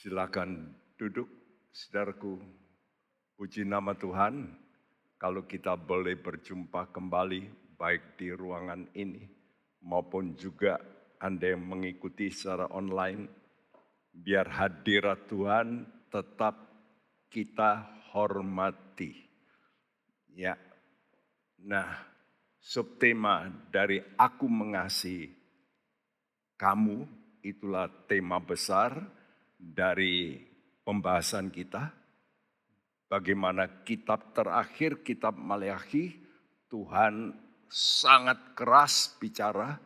Silakan duduk, saudaraku. Puji nama Tuhan, kalau kita boleh berjumpa kembali, baik di ruangan ini maupun juga Anda yang mengikuti secara online, biar hadirat Tuhan tetap kita hormati. Ya, nah subtema dari aku mengasihi kamu itulah tema besar dari pembahasan kita. Bagaimana kitab terakhir, kitab Maleakhi, Tuhan sangat keras bicara,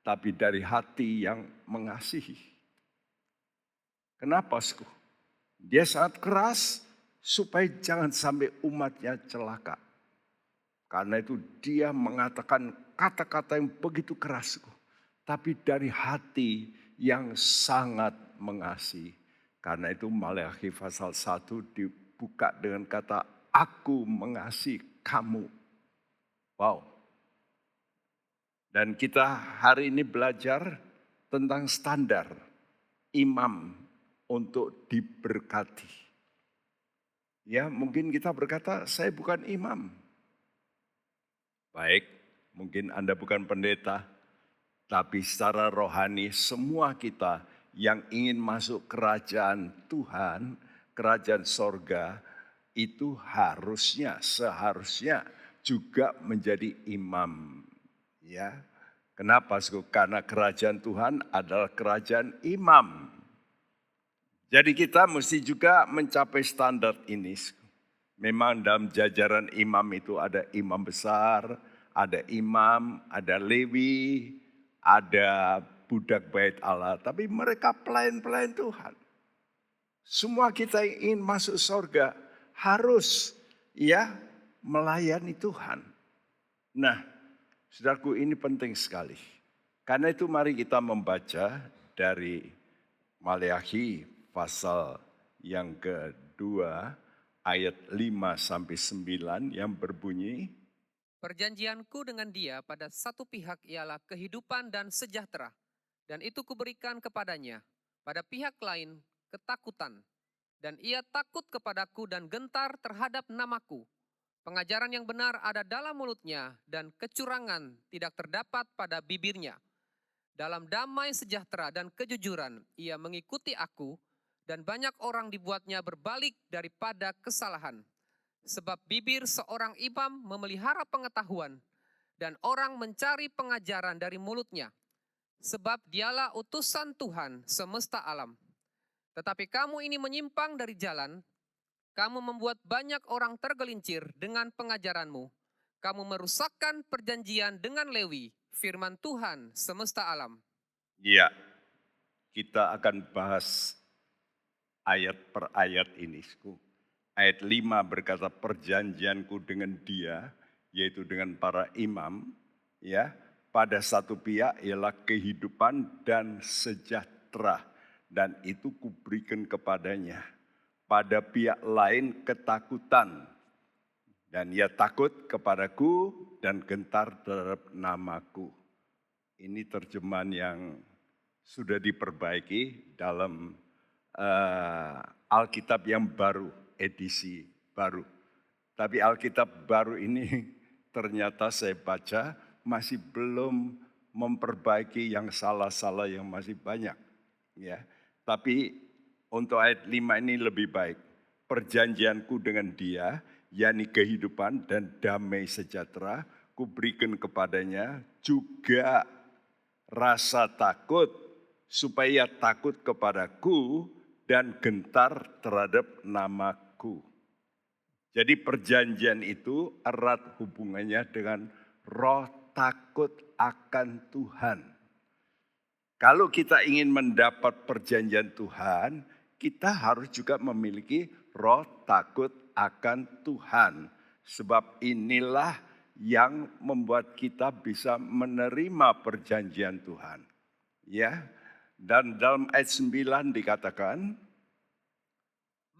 tapi dari hati yang mengasihi. Kenapa, Sku? Dia sangat keras supaya jangan sampai umatnya celaka. Karena itu dia mengatakan kata-kata yang begitu keras. Tapi dari hati yang sangat mengasihi. Karena itu Maleakhi pasal 1 dibuka dengan kata aku mengasihi kamu. Wow. Dan kita hari ini belajar tentang standar imam untuk diberkati. Ya, mungkin kita berkata, saya bukan imam. Baik, mungkin Anda bukan pendeta, tapi secara rohani semua kita yang ingin masuk kerajaan Tuhan, kerajaan sorga, itu harusnya, seharusnya juga menjadi imam. Ya, Kenapa? Karena kerajaan Tuhan adalah kerajaan imam. Jadi kita mesti juga mencapai standar ini. Memang dalam jajaran imam itu ada imam besar, ada imam, ada lewi, ada budak bait Allah. Tapi mereka pelayan-pelayan Tuhan. Semua kita yang ingin masuk surga harus ya melayani Tuhan. Nah, saudaraku ini penting sekali. Karena itu mari kita membaca dari Maleakhi pasal yang kedua ayat 5 sampai 9 yang berbunyi Perjanjianku dengan dia pada satu pihak ialah kehidupan dan sejahtera, dan itu kuberikan kepadanya. Pada pihak lain, ketakutan, dan ia takut kepadaku dan gentar terhadap namaku. Pengajaran yang benar ada dalam mulutnya, dan kecurangan tidak terdapat pada bibirnya. Dalam damai sejahtera dan kejujuran, ia mengikuti aku, dan banyak orang dibuatnya berbalik daripada kesalahan. Sebab bibir seorang imam memelihara pengetahuan, dan orang mencari pengajaran dari mulutnya. Sebab dialah utusan Tuhan semesta alam. Tetapi kamu ini menyimpang dari jalan, kamu membuat banyak orang tergelincir dengan pengajaranmu. Kamu merusakkan perjanjian dengan Lewi, firman Tuhan semesta alam. Iya, kita akan bahas ayat per ayat ini. Ayat 5 berkata perjanjianku dengan dia, yaitu dengan para imam, ya pada satu pihak ialah kehidupan dan sejahtera, dan itu kuberikan kepadanya. Pada pihak lain ketakutan, dan ia takut kepadaku dan gentar terhadap namaku. Ini terjemahan yang sudah diperbaiki dalam uh, Alkitab yang baru, edisi baru. Tapi Alkitab baru ini ternyata saya baca masih belum memperbaiki yang salah-salah yang masih banyak. Ya, tapi untuk ayat 5 ini lebih baik. Perjanjianku dengan dia, yakni kehidupan dan damai sejahtera, kuberikan kepadanya juga rasa takut supaya takut kepadaku dan gentar terhadap namaku. Jadi perjanjian itu erat hubungannya dengan roh takut akan Tuhan. Kalau kita ingin mendapat perjanjian Tuhan, kita harus juga memiliki roh takut akan Tuhan. Sebab inilah yang membuat kita bisa menerima perjanjian Tuhan. Ya, dan dalam ayat 9 dikatakan,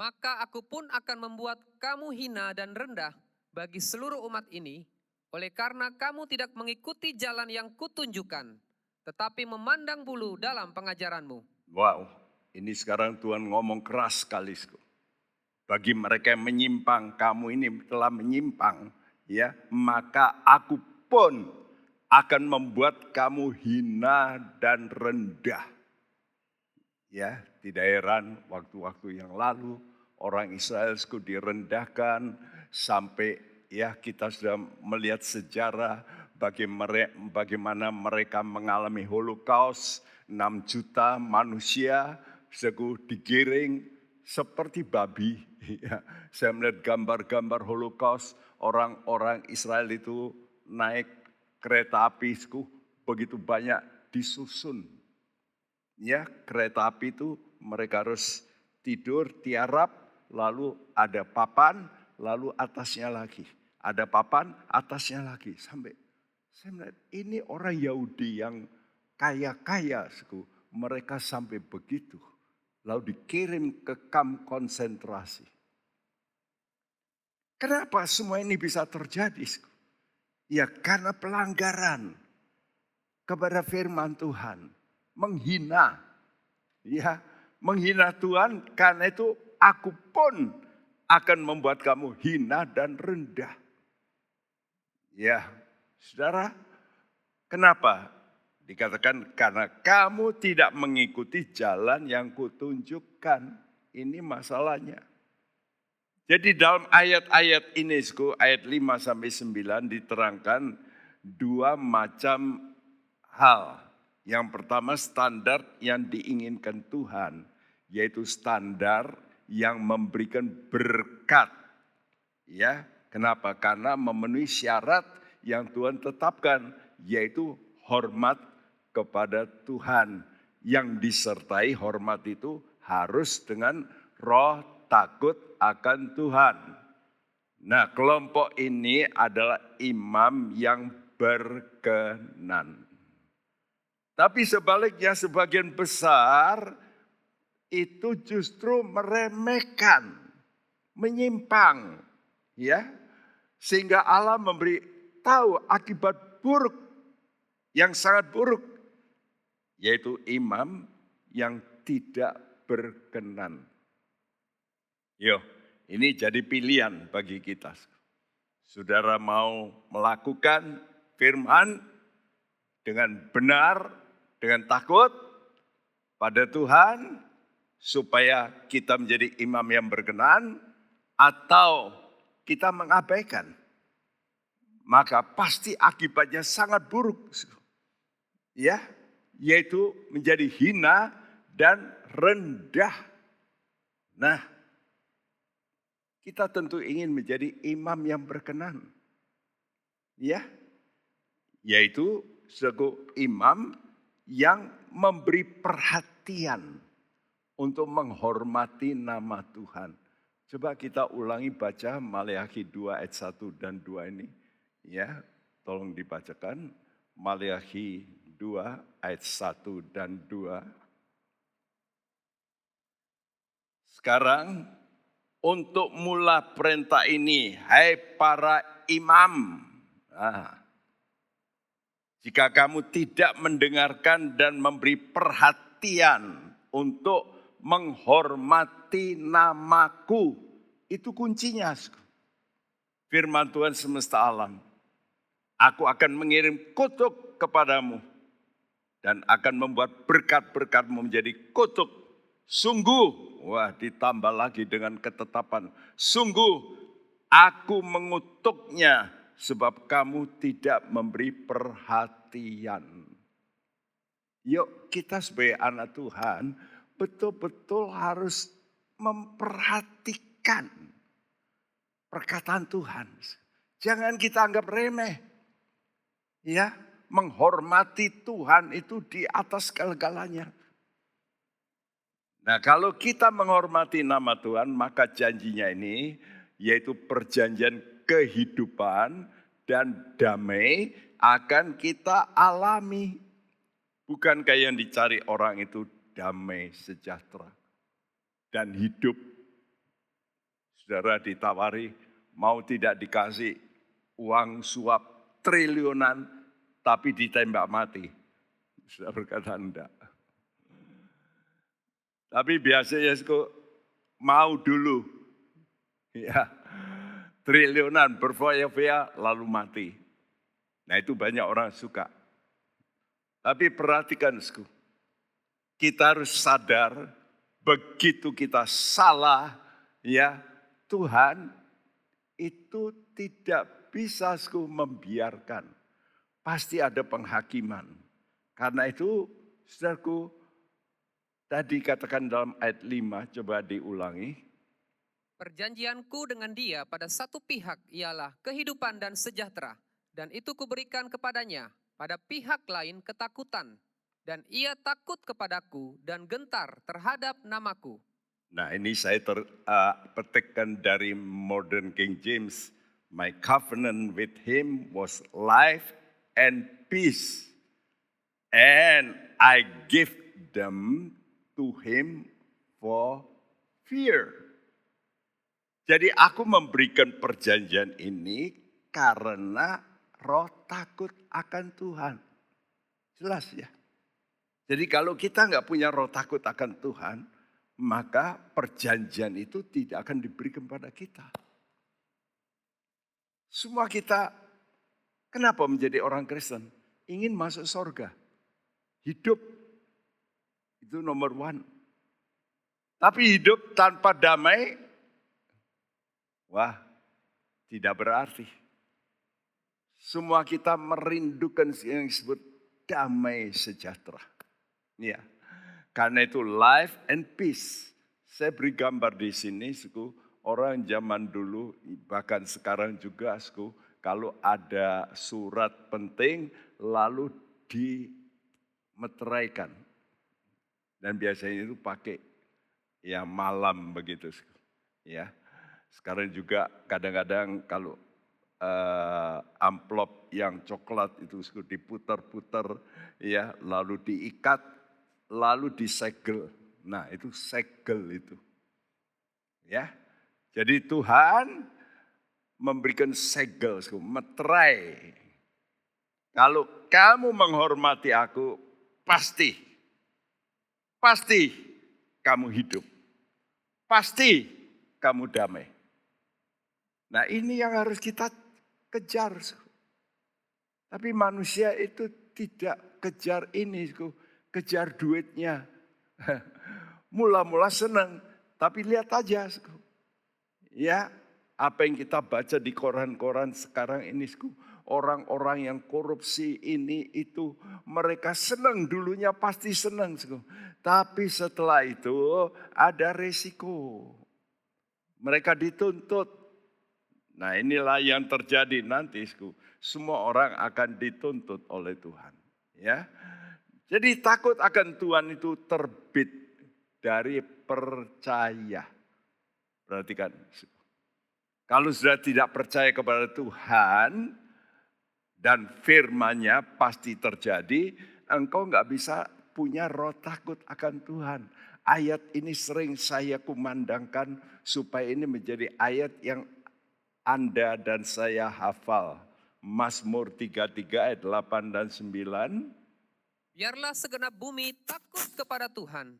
Maka aku pun akan membuat kamu hina dan rendah bagi seluruh umat ini, oleh karena kamu tidak mengikuti jalan yang kutunjukkan, tetapi memandang bulu dalam pengajaranmu. Wow, Ini sekarang Tuhan ngomong keras sekali. Bagi mereka yang menyimpang, kamu ini telah menyimpang, ya, maka aku pun akan membuat kamu hina dan rendah. Ya, tidak heran waktu-waktu yang lalu orang Israel direndahkan sampai ya kita sudah melihat sejarah bagaimana mereka mengalami holocaust 6 juta manusia seku digiring seperti babi. Ya, saya melihat gambar-gambar holocaust orang-orang Israel itu naik kereta api begitu banyak disusun. Ya, kereta api itu mereka harus tidur tiarap, lalu ada papan, lalu atasnya lagi. Ada papan, atasnya lagi. Sampai saya melihat ini orang Yahudi yang kaya-kaya, mereka sampai begitu. Lalu dikirim ke kamp konsentrasi. Kenapa semua ini bisa terjadi? Ya karena pelanggaran kepada firman Tuhan. Menghina. Ya, menghina Tuhan karena itu aku pun akan membuat kamu hina dan rendah. Ya, saudara, kenapa? Dikatakan karena kamu tidak mengikuti jalan yang kutunjukkan. Ini masalahnya. Jadi dalam ayat-ayat ini, ayat 5 sampai 9 diterangkan dua macam hal. Yang pertama standar yang diinginkan Tuhan, yaitu standar yang memberikan berkat. Ya, kenapa? Karena memenuhi syarat yang Tuhan tetapkan, yaitu hormat kepada Tuhan. Yang disertai hormat itu harus dengan roh takut akan Tuhan. Nah, kelompok ini adalah imam yang berkenan. Tapi sebaliknya sebagian besar itu justru meremehkan, menyimpang, ya. Sehingga Allah memberi tahu akibat buruk yang sangat buruk yaitu imam yang tidak berkenan. Yo, ini jadi pilihan bagi kita. Saudara mau melakukan firman dengan benar, dengan takut pada Tuhan, supaya kita menjadi imam yang berkenan, atau kita mengabaikan, maka pasti akibatnya sangat buruk. Ya, yaitu menjadi hina dan rendah. Nah, kita tentu ingin menjadi imam yang berkenan. Ya. Yaitu sebagai imam yang memberi perhatian untuk menghormati nama Tuhan. Coba kita ulangi baca Maleakhi 2 ayat 1 dan 2 ini. Ya, tolong dibacakan Maleakhi 2 ayat 1 dan 2. Sekarang untuk mula perintah ini, hai para imam. Nah, jika kamu tidak mendengarkan dan memberi perhatian untuk menghormati namaku, itu kuncinya. Firman Tuhan semesta alam. Aku akan mengirim kutuk kepadamu dan akan membuat berkat-berkatmu menjadi kutuk. Sungguh Wah ditambah lagi dengan ketetapan. Sungguh aku mengutuknya sebab kamu tidak memberi perhatian. Yuk kita sebagai anak Tuhan betul-betul harus memperhatikan perkataan Tuhan. Jangan kita anggap remeh. Ya, menghormati Tuhan itu di atas segala-galanya. Nah kalau kita menghormati nama Tuhan maka janjinya ini yaitu perjanjian kehidupan dan damai akan kita alami. Bukan kayak yang dicari orang itu damai sejahtera dan hidup. Saudara ditawari mau tidak dikasih uang suap triliunan tapi ditembak mati. Sudah berkata enggak. Tapi biasanya suku mau dulu. Ya, triliunan berfoya-foya lalu mati. Nah itu banyak orang suka. Tapi perhatikan, suku. Kita harus sadar begitu kita salah, ya Tuhan itu tidak bisa membiarkan. Pasti ada penghakiman. Karena itu, saudaraku, tadi katakan dalam ayat 5, coba diulangi. Perjanjianku dengan dia pada satu pihak ialah kehidupan dan sejahtera, dan itu kuberikan kepadanya, pada pihak lain ketakutan, dan ia takut kepadaku dan gentar terhadap namaku. Nah ini saya ter, uh, petikkan dari Modern King James. My covenant with him was life and peace. And I give them to him for fear. Jadi aku memberikan perjanjian ini karena roh takut akan Tuhan. Jelas ya. Jadi kalau kita nggak punya roh takut akan Tuhan, maka perjanjian itu tidak akan diberikan kepada kita. Semua kita Kenapa menjadi orang Kristen? Ingin masuk surga. Hidup. Itu nomor one. Tapi hidup tanpa damai, wah tidak berarti. Semua kita merindukan yang disebut damai sejahtera. Ya. Karena itu life and peace. Saya beri gambar di sini, suku orang zaman dulu, bahkan sekarang juga, suku kalau ada surat penting lalu dimeteraikan. Dan biasanya itu pakai ya malam begitu. Ya. Sekarang juga kadang-kadang kalau uh, amplop yang coklat itu diputar-putar ya lalu diikat lalu disegel. Nah, itu segel itu. Ya. Jadi Tuhan memberikan segel, meterai. Kalau kamu menghormati aku, pasti, pasti kamu hidup. Pasti kamu damai. Nah ini yang harus kita kejar. Tapi manusia itu tidak kejar ini, kejar duitnya. Mula-mula senang, tapi lihat aja. Ya, apa yang kita baca di koran-koran sekarang ini, orang-orang yang korupsi ini itu mereka senang dulunya pasti senang, tapi setelah itu ada resiko. Mereka dituntut. Nah inilah yang terjadi nanti, semua orang akan dituntut oleh Tuhan. Ya, jadi takut akan Tuhan itu terbit dari percaya. Perhatikan, kalau sudah tidak percaya kepada Tuhan dan firman-Nya pasti terjadi, engkau nggak bisa punya roh takut akan Tuhan. Ayat ini sering saya kumandangkan supaya ini menjadi ayat yang Anda dan saya hafal. Mazmur 33 ayat 8 dan 9. Biarlah segenap bumi takut kepada Tuhan.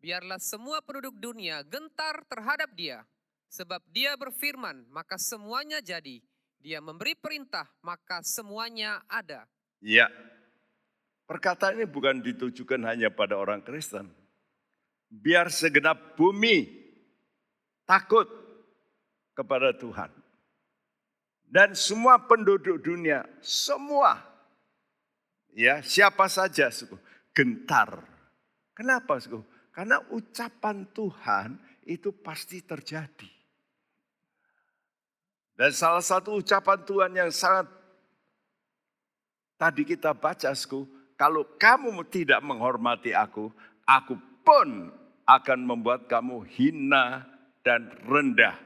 Biarlah semua penduduk dunia gentar terhadap dia. Sebab dia berfirman, maka semuanya jadi. Dia memberi perintah, maka semuanya ada. Ya, perkataan ini bukan ditujukan hanya pada orang Kristen. Biar segenap bumi takut kepada Tuhan. Dan semua penduduk dunia, semua, ya siapa saja, suku, gentar. Kenapa, suku? Karena ucapan Tuhan itu pasti terjadi. Dan salah satu ucapan Tuhan yang sangat tadi kita baca, sku, kalau kamu tidak menghormati aku, aku pun akan membuat kamu hina dan rendah.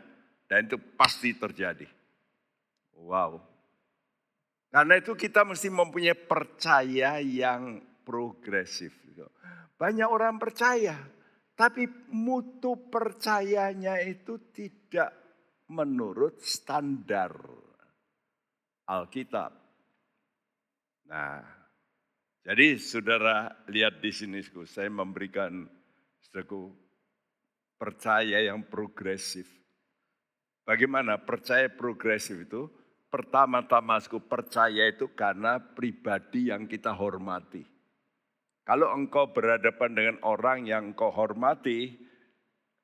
Dan itu pasti terjadi. Wow. Karena itu kita mesti mempunyai percaya yang progresif. Banyak orang percaya, tapi mutu percayanya itu tidak menurut standar Alkitab. Nah, jadi saudara lihat di sini, saya memberikan saudaraku percaya yang progresif. Bagaimana percaya progresif itu? Pertama-tama aku percaya itu karena pribadi yang kita hormati. Kalau engkau berhadapan dengan orang yang engkau hormati,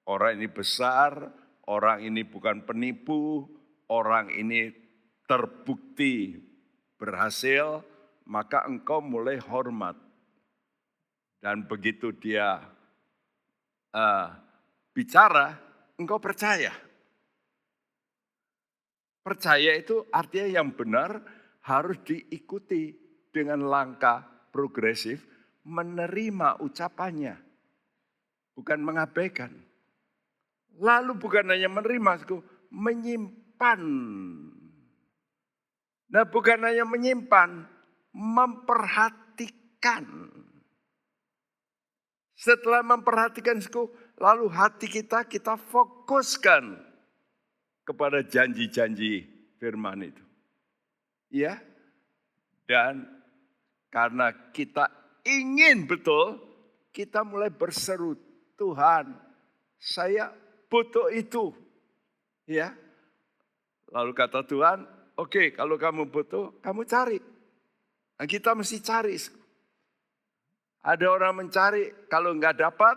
orang ini besar, orang ini bukan penipu, orang ini terbukti berhasil, maka engkau mulai hormat. Dan begitu dia uh, bicara, engkau percaya. Percaya itu artinya yang benar harus diikuti dengan langkah progresif menerima ucapannya. Bukan mengabaikan. Lalu bukan hanya menerima, menyimpan. Nah bukan hanya menyimpan, memperhatikan. Setelah memperhatikan, lalu hati kita kita fokuskan kepada janji-janji firman itu. Ya, dan karena kita ingin betul, kita mulai berseru, Tuhan, saya butuh itu. Ya. Lalu kata Tuhan, oke okay, kalau kamu butuh, kamu cari. Nah, kita mesti cari. Ada orang mencari, kalau nggak dapat,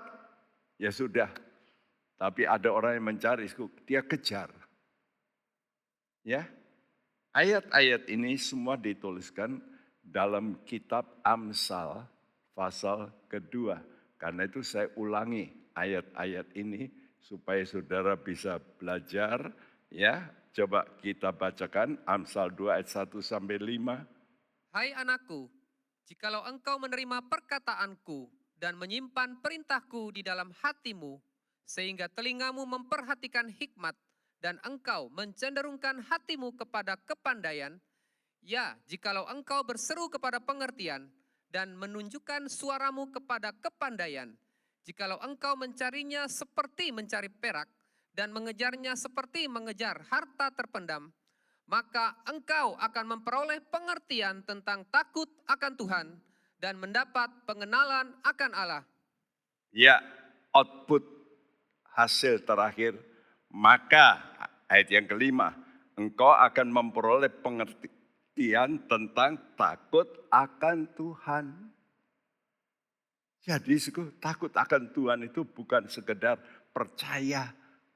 ya sudah. Tapi ada orang yang mencari, dia kejar. Ya, ayat-ayat ini semua dituliskan dalam kitab Amsal pasal kedua. Karena itu saya ulangi ayat-ayat ini supaya saudara bisa belajar ya. Coba kita bacakan Amsal 2 ayat 1 sampai 5. Hai anakku, jikalau engkau menerima perkataanku dan menyimpan perintahku di dalam hatimu, sehingga telingamu memperhatikan hikmat dan engkau mencenderungkan hatimu kepada kepandaian, ya jikalau engkau berseru kepada pengertian dan menunjukkan suaramu kepada kepandaian, jikalau engkau mencarinya seperti mencari perak dan mengejarnya seperti mengejar harta terpendam, maka engkau akan memperoleh pengertian tentang takut akan Tuhan dan mendapat pengenalan akan Allah. Ya, output hasil terakhir, maka ayat yang kelima, engkau akan memperoleh pengertian tentang takut akan Tuhan. Jadi takut akan Tuhan itu bukan sekedar percaya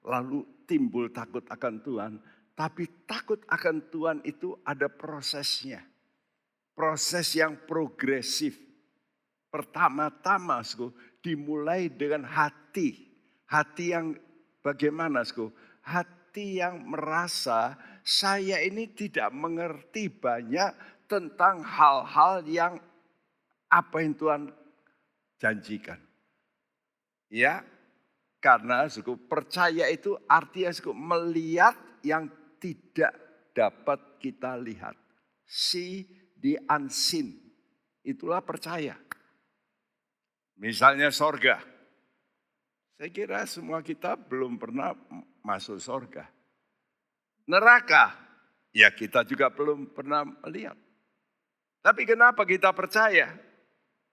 lalu timbul takut akan Tuhan, tapi takut akan Tuhan itu ada prosesnya. Proses yang progresif. Pertama-tama, dimulai dengan hati. Hati yang bagaimana, Sko? Hati yang merasa saya ini tidak mengerti banyak tentang hal-hal yang apa yang Tuhan janjikan. Ya, karena suku percaya itu artinya suku melihat yang tidak dapat kita lihat. See the unseen. Itulah percaya. Misalnya sorga. Saya kira semua kita belum pernah masuk sorga. Neraka, ya kita juga belum pernah melihat. Tapi kenapa kita percaya?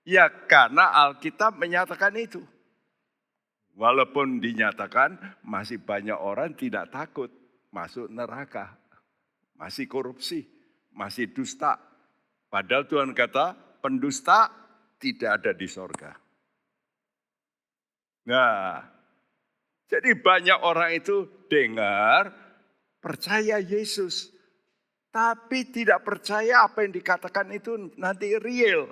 Ya karena Alkitab menyatakan itu. Walaupun dinyatakan masih banyak orang tidak takut masuk neraka. Masih korupsi, masih dusta. Padahal Tuhan kata pendusta tidak ada di sorga. Nah, jadi banyak orang itu dengar, percaya Yesus. Tapi tidak percaya apa yang dikatakan itu nanti real.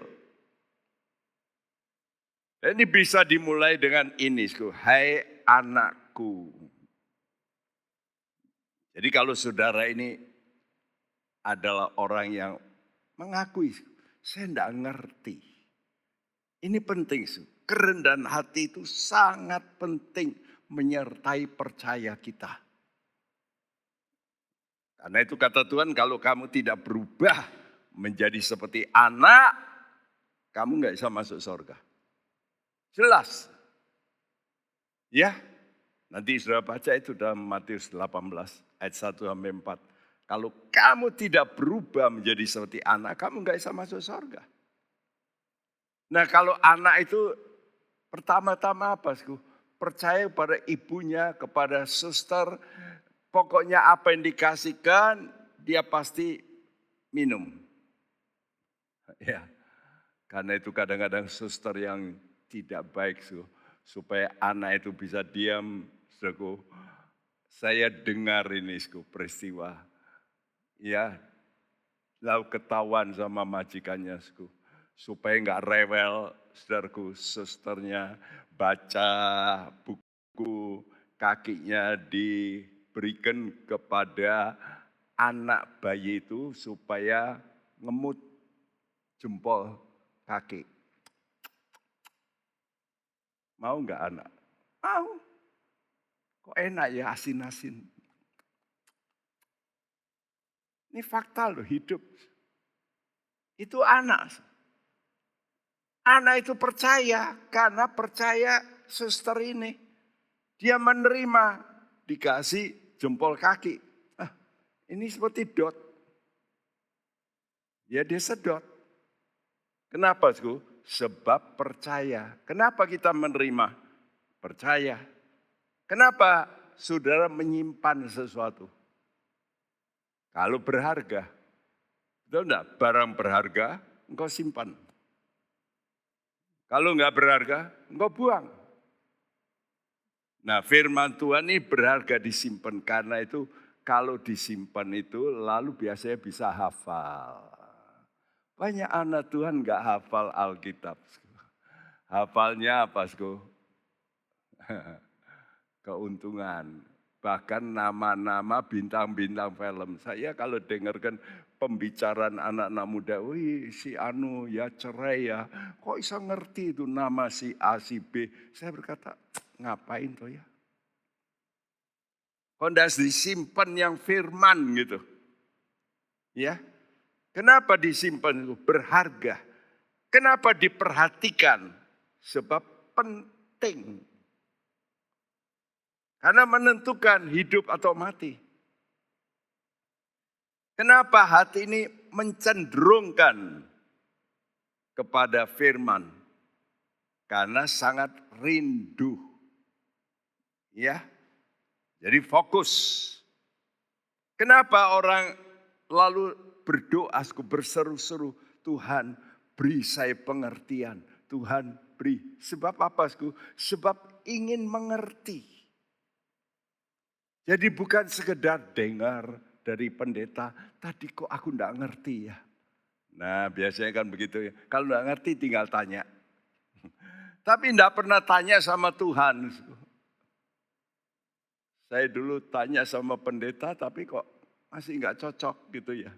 Ini bisa dimulai dengan ini, hai anakku. Jadi kalau saudara ini adalah orang yang mengakui, saya tidak ngerti. Ini penting, kerendahan hati itu sangat penting menyertai percaya kita. Karena itu kata Tuhan, kalau kamu tidak berubah menjadi seperti anak, kamu nggak bisa masuk surga. Jelas. Ya, nanti sudah baca itu dalam Matius 18 ayat 1 sampai 4. Kalau kamu tidak berubah menjadi seperti anak, kamu nggak bisa masuk surga. Nah kalau anak itu pertama-tama apa? percaya pada ibunya, kepada suster. Pokoknya apa yang dikasihkan, dia pasti minum. Ya, karena itu kadang-kadang suster yang tidak baik, supaya anak itu bisa diam, saudaraku. Saya dengar ini, peristiwa. Ya, lalu ketahuan sama majikannya, supaya nggak rewel, saudaraku, susternya baca buku kakinya diberikan kepada anak bayi itu supaya ngemut jempol kaki. Mau nggak anak? Mau. Kok enak ya asin-asin. Ini fakta loh hidup. Itu anak. Anak itu percaya karena percaya suster ini. Dia menerima dikasih jempol kaki. Ah, ini seperti dot. Ya dia sedot. Kenapa? Sku? Sebab percaya. Kenapa kita menerima? Percaya. Kenapa saudara menyimpan sesuatu? Kalau berharga. Betul enggak? Barang berharga engkau simpan. Kalau nggak berharga, engkau buang. Nah firman Tuhan ini berharga disimpan karena itu kalau disimpan itu lalu biasanya bisa hafal. Banyak anak Tuhan nggak hafal Alkitab. Hafalnya apa, Sko? Keuntungan. Bahkan nama-nama bintang-bintang film. Saya kalau dengarkan pembicaraan anak-anak muda, wih si Anu ya cerai ya, kok bisa ngerti itu nama si A, si B. Saya berkata, ngapain tuh ya? Tidak disimpan yang firman gitu. Ya, Kenapa disimpan itu? Berharga. Kenapa diperhatikan? Sebab penting. Karena menentukan hidup atau mati. Kenapa hati ini mencenderungkan kepada firman? Karena sangat rindu. Ya. Jadi fokus. Kenapa orang lalu berdoa, berseru-seru, Tuhan beri saya pengertian. Tuhan beri. Sebab apa? Sebab ingin mengerti. Jadi bukan sekedar dengar, dari pendeta, tadi kok aku enggak ngerti ya. Nah biasanya kan begitu ya. Kalau enggak ngerti tinggal tanya. Tapi enggak pernah tanya sama Tuhan. Saya dulu tanya sama pendeta tapi kok masih enggak cocok gitu ya.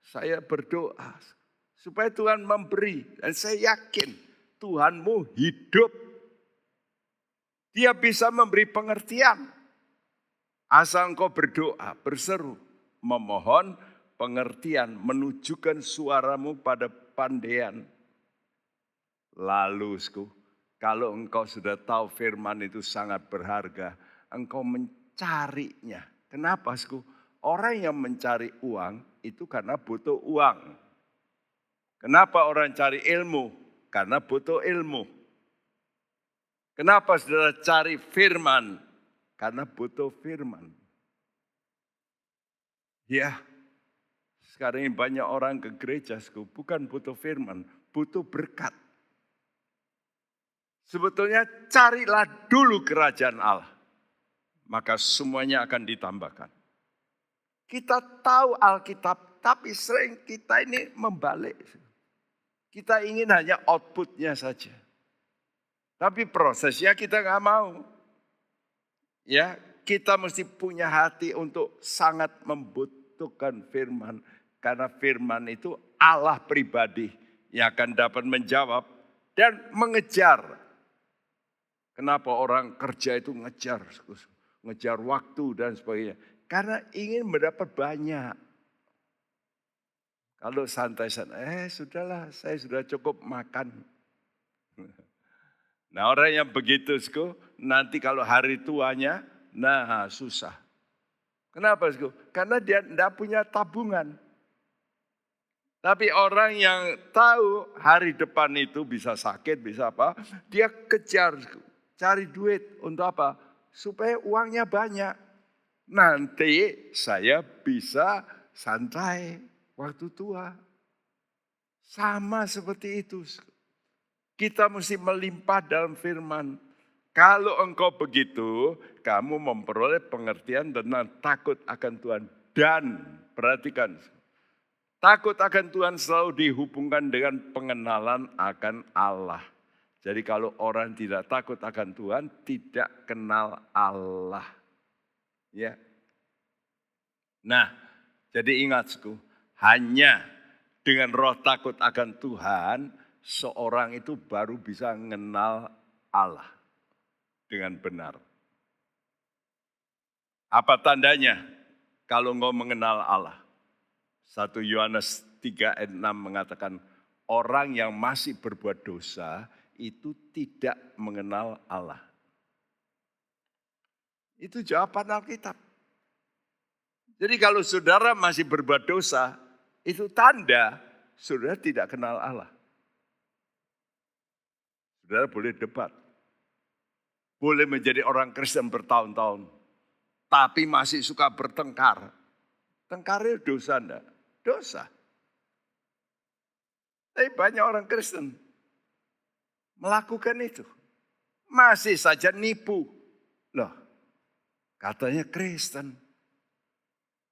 Saya berdoa supaya Tuhan memberi. Dan saya yakin Tuhanmu hidup. Dia bisa memberi pengertian. Asal engkau berdoa, berseru memohon pengertian, menunjukkan suaramu pada pandean. Lalu, kalau engkau sudah tahu firman itu sangat berharga, engkau mencarinya. Kenapa, sku? Orang yang mencari uang itu karena butuh uang. Kenapa orang cari ilmu? Karena butuh ilmu. Kenapa saudara cari firman? Karena butuh firman. Ya, sekarang ini banyak orang ke gereja, bukan butuh firman, butuh berkat. Sebetulnya carilah dulu kerajaan Allah. Maka semuanya akan ditambahkan. Kita tahu Alkitab, tapi sering kita ini membalik. Kita ingin hanya outputnya saja. Tapi prosesnya kita nggak mau. Ya, kita mesti punya hati untuk sangat membut membutuhkan firman. Karena firman itu Allah pribadi yang akan dapat menjawab dan mengejar. Kenapa orang kerja itu ngejar, ngejar waktu dan sebagainya. Karena ingin mendapat banyak. Kalau santai-santai, eh sudahlah saya sudah cukup makan. Nah orang yang begitu, nanti kalau hari tuanya, nah susah. Kenapa? Karena dia tidak punya tabungan. Tapi orang yang tahu hari depan itu bisa sakit, bisa apa, dia kejar. cari duit untuk apa? Supaya uangnya banyak. Nanti saya bisa santai waktu tua. Sama seperti itu. Kita mesti melimpah dalam firman. Kalau engkau begitu, kamu memperoleh pengertian tentang takut akan Tuhan. Dan perhatikan, takut akan Tuhan selalu dihubungkan dengan pengenalan akan Allah. Jadi kalau orang tidak takut akan Tuhan, tidak kenal Allah. Ya. Nah, jadi ingat, hanya dengan roh takut akan Tuhan, seorang itu baru bisa mengenal Allah dengan benar. Apa tandanya kalau engkau mengenal Allah? 1 Yohanes 3 ayat 6 mengatakan, orang yang masih berbuat dosa itu tidak mengenal Allah. Itu jawaban Alkitab. Jadi kalau saudara masih berbuat dosa, itu tanda saudara tidak kenal Allah. Saudara boleh debat. Boleh menjadi orang Kristen bertahun-tahun. Tapi masih suka bertengkar. Tengkarnya dosa enggak? Dosa. Tapi banyak orang Kristen melakukan itu. Masih saja nipu. Loh, katanya Kristen.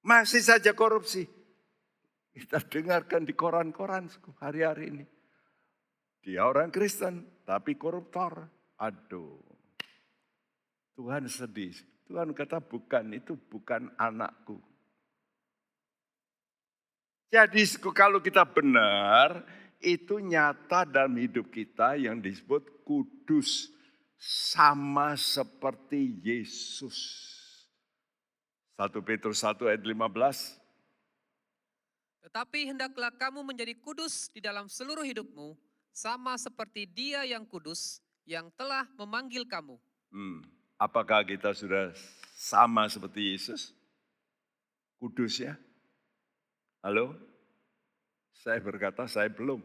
Masih saja korupsi. Kita dengarkan di koran-koran hari-hari ini. Dia orang Kristen, tapi koruptor. Aduh. Tuhan sedih. Tuhan kata bukan, itu bukan anakku. Jadi kalau kita benar, itu nyata dalam hidup kita yang disebut kudus sama seperti Yesus. 1 Petrus 1 ayat 15. Tetapi hendaklah kamu menjadi kudus di dalam seluruh hidupmu, sama seperti dia yang kudus yang telah memanggil kamu. Hmm. Apakah kita sudah sama seperti Yesus? Kudus ya? Halo? Saya berkata saya belum.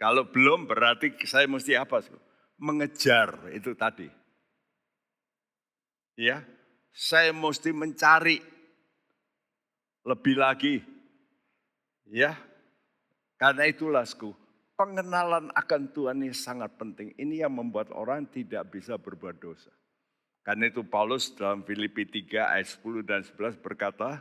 Kalau belum berarti saya mesti apa? Mengejar itu tadi. Ya, saya mesti mencari lebih lagi. Ya, karena itulah pengenalan akan Tuhan ini sangat penting. Ini yang membuat orang tidak bisa berbuat dosa. Karena itu Paulus dalam Filipi 3 ayat 10 dan 11 berkata,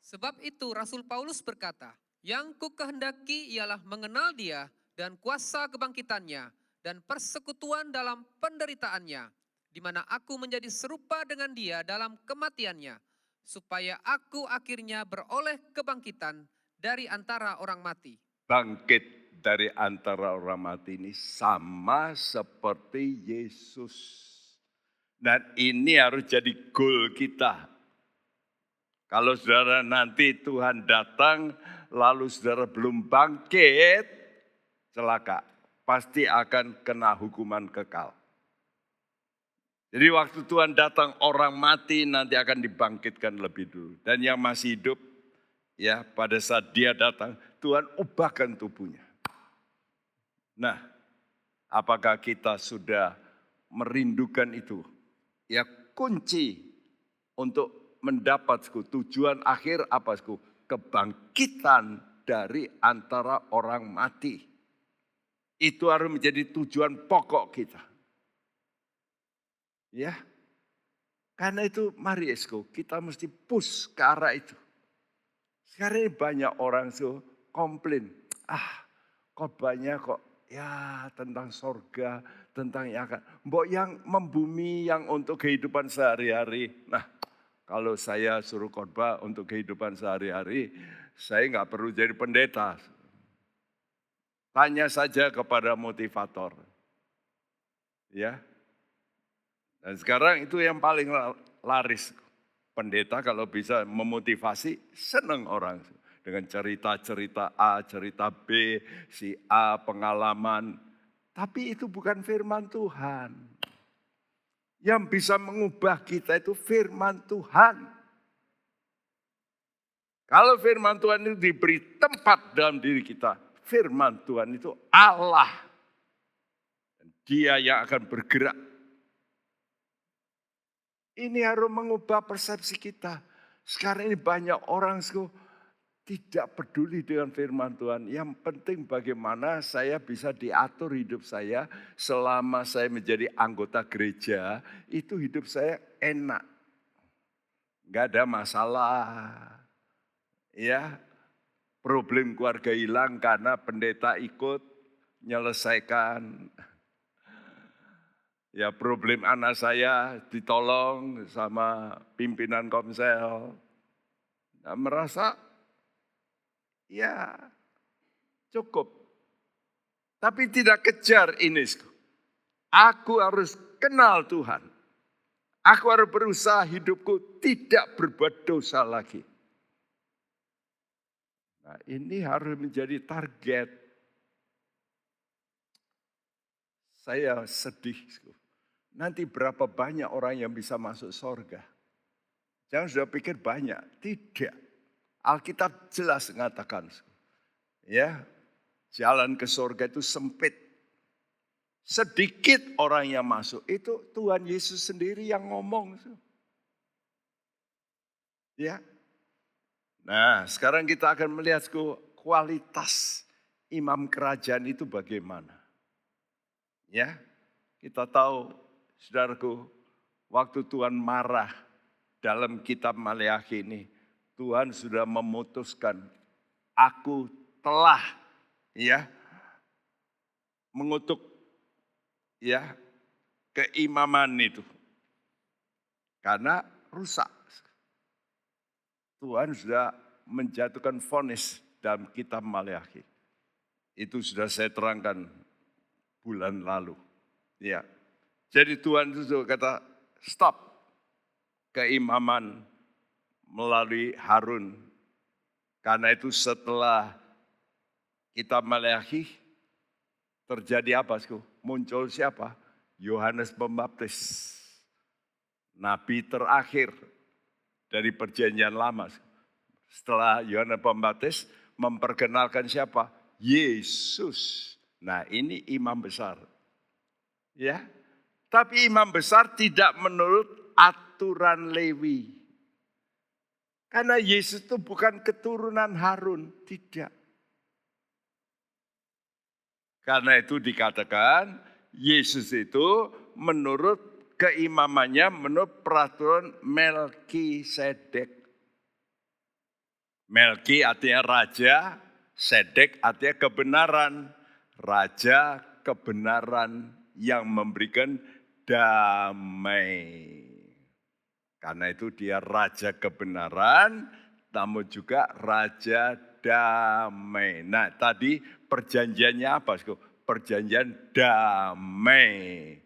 Sebab itu Rasul Paulus berkata, yang ku kehendaki ialah mengenal dia dan kuasa kebangkitannya dan persekutuan dalam penderitaannya, di mana aku menjadi serupa dengan dia dalam kematiannya, supaya aku akhirnya beroleh kebangkitan dari antara orang mati. Bangkit dari antara orang mati ini sama seperti Yesus. Dan ini harus jadi goal kita kalau saudara nanti Tuhan datang, lalu saudara belum bangkit, celaka. Pasti akan kena hukuman kekal. Jadi waktu Tuhan datang orang mati nanti akan dibangkitkan lebih dulu. Dan yang masih hidup, ya pada saat dia datang, Tuhan ubahkan tubuhnya. Nah, apakah kita sudah merindukan itu? Ya kunci untuk mendapat tujuan akhir apa sku? Kebangkitan dari antara orang mati. Itu harus menjadi tujuan pokok kita. Ya. Karena itu mari esko, kita mesti push ke arah itu. Sekarang ini banyak orang so komplain. Ah, khotbahnya kok ya tentang sorga, tentang yang akan. Mbok yang membumi, yang untuk kehidupan sehari-hari. Nah, kalau saya suruh khotbah untuk kehidupan sehari-hari, saya nggak perlu jadi pendeta. Tanya saja kepada motivator. Ya. Dan sekarang itu yang paling laris. Pendeta kalau bisa memotivasi, senang orang. Dengan cerita-cerita A, cerita B, si A pengalaman. Tapi itu bukan firman Tuhan. Yang bisa mengubah kita itu firman Tuhan. Kalau firman Tuhan itu diberi tempat dalam diri kita, firman Tuhan itu Allah. Dia yang akan bergerak. Ini harus mengubah persepsi kita. Sekarang ini banyak orang tidak peduli dengan firman Tuhan. Yang penting bagaimana saya bisa diatur hidup saya selama saya menjadi anggota gereja. Itu hidup saya enak. Gak ada masalah. Ya, problem keluarga hilang karena pendeta ikut menyelesaikan. Ya problem anak saya ditolong sama pimpinan komsel. Nah, merasa ya cukup. Tapi tidak kejar ini. Aku harus kenal Tuhan. Aku harus berusaha hidupku tidak berbuat dosa lagi. Nah, ini harus menjadi target. Saya sedih. Nanti berapa banyak orang yang bisa masuk sorga? Jangan sudah pikir banyak. Tidak. Alkitab jelas mengatakan. Ya, jalan ke sorga itu sempit. Sedikit orang yang masuk. Itu Tuhan Yesus sendiri yang ngomong. Ya, Nah, sekarang kita akan melihat kualitas imam kerajaan itu bagaimana. Ya, kita tahu, saudaraku, waktu Tuhan marah dalam kitab Maleakhi ini, Tuhan sudah memutuskan, aku telah ya mengutuk ya keimaman itu. Karena rusak. Tuhan sudah menjatuhkan vonis dalam kitab Maleakhi. Itu sudah saya terangkan bulan lalu. Ya. Jadi Tuhan itu sudah kata stop keimaman melalui Harun. Karena itu setelah kitab Maleakhi terjadi apa? Muncul siapa? Yohanes Pembaptis. Nabi terakhir dari perjanjian lama. Setelah Yohanes Pembaptis memperkenalkan siapa? Yesus. Nah ini imam besar. Ya, tapi imam besar tidak menurut aturan Lewi. Karena Yesus itu bukan keturunan Harun, tidak. Karena itu dikatakan Yesus itu menurut keimamannya menurut peraturan Melki Sedek. Melki artinya raja, Sedek artinya kebenaran. Raja kebenaran yang memberikan damai. Karena itu dia raja kebenaran, namun juga raja damai. Nah tadi perjanjiannya apa? Perjanjian damai.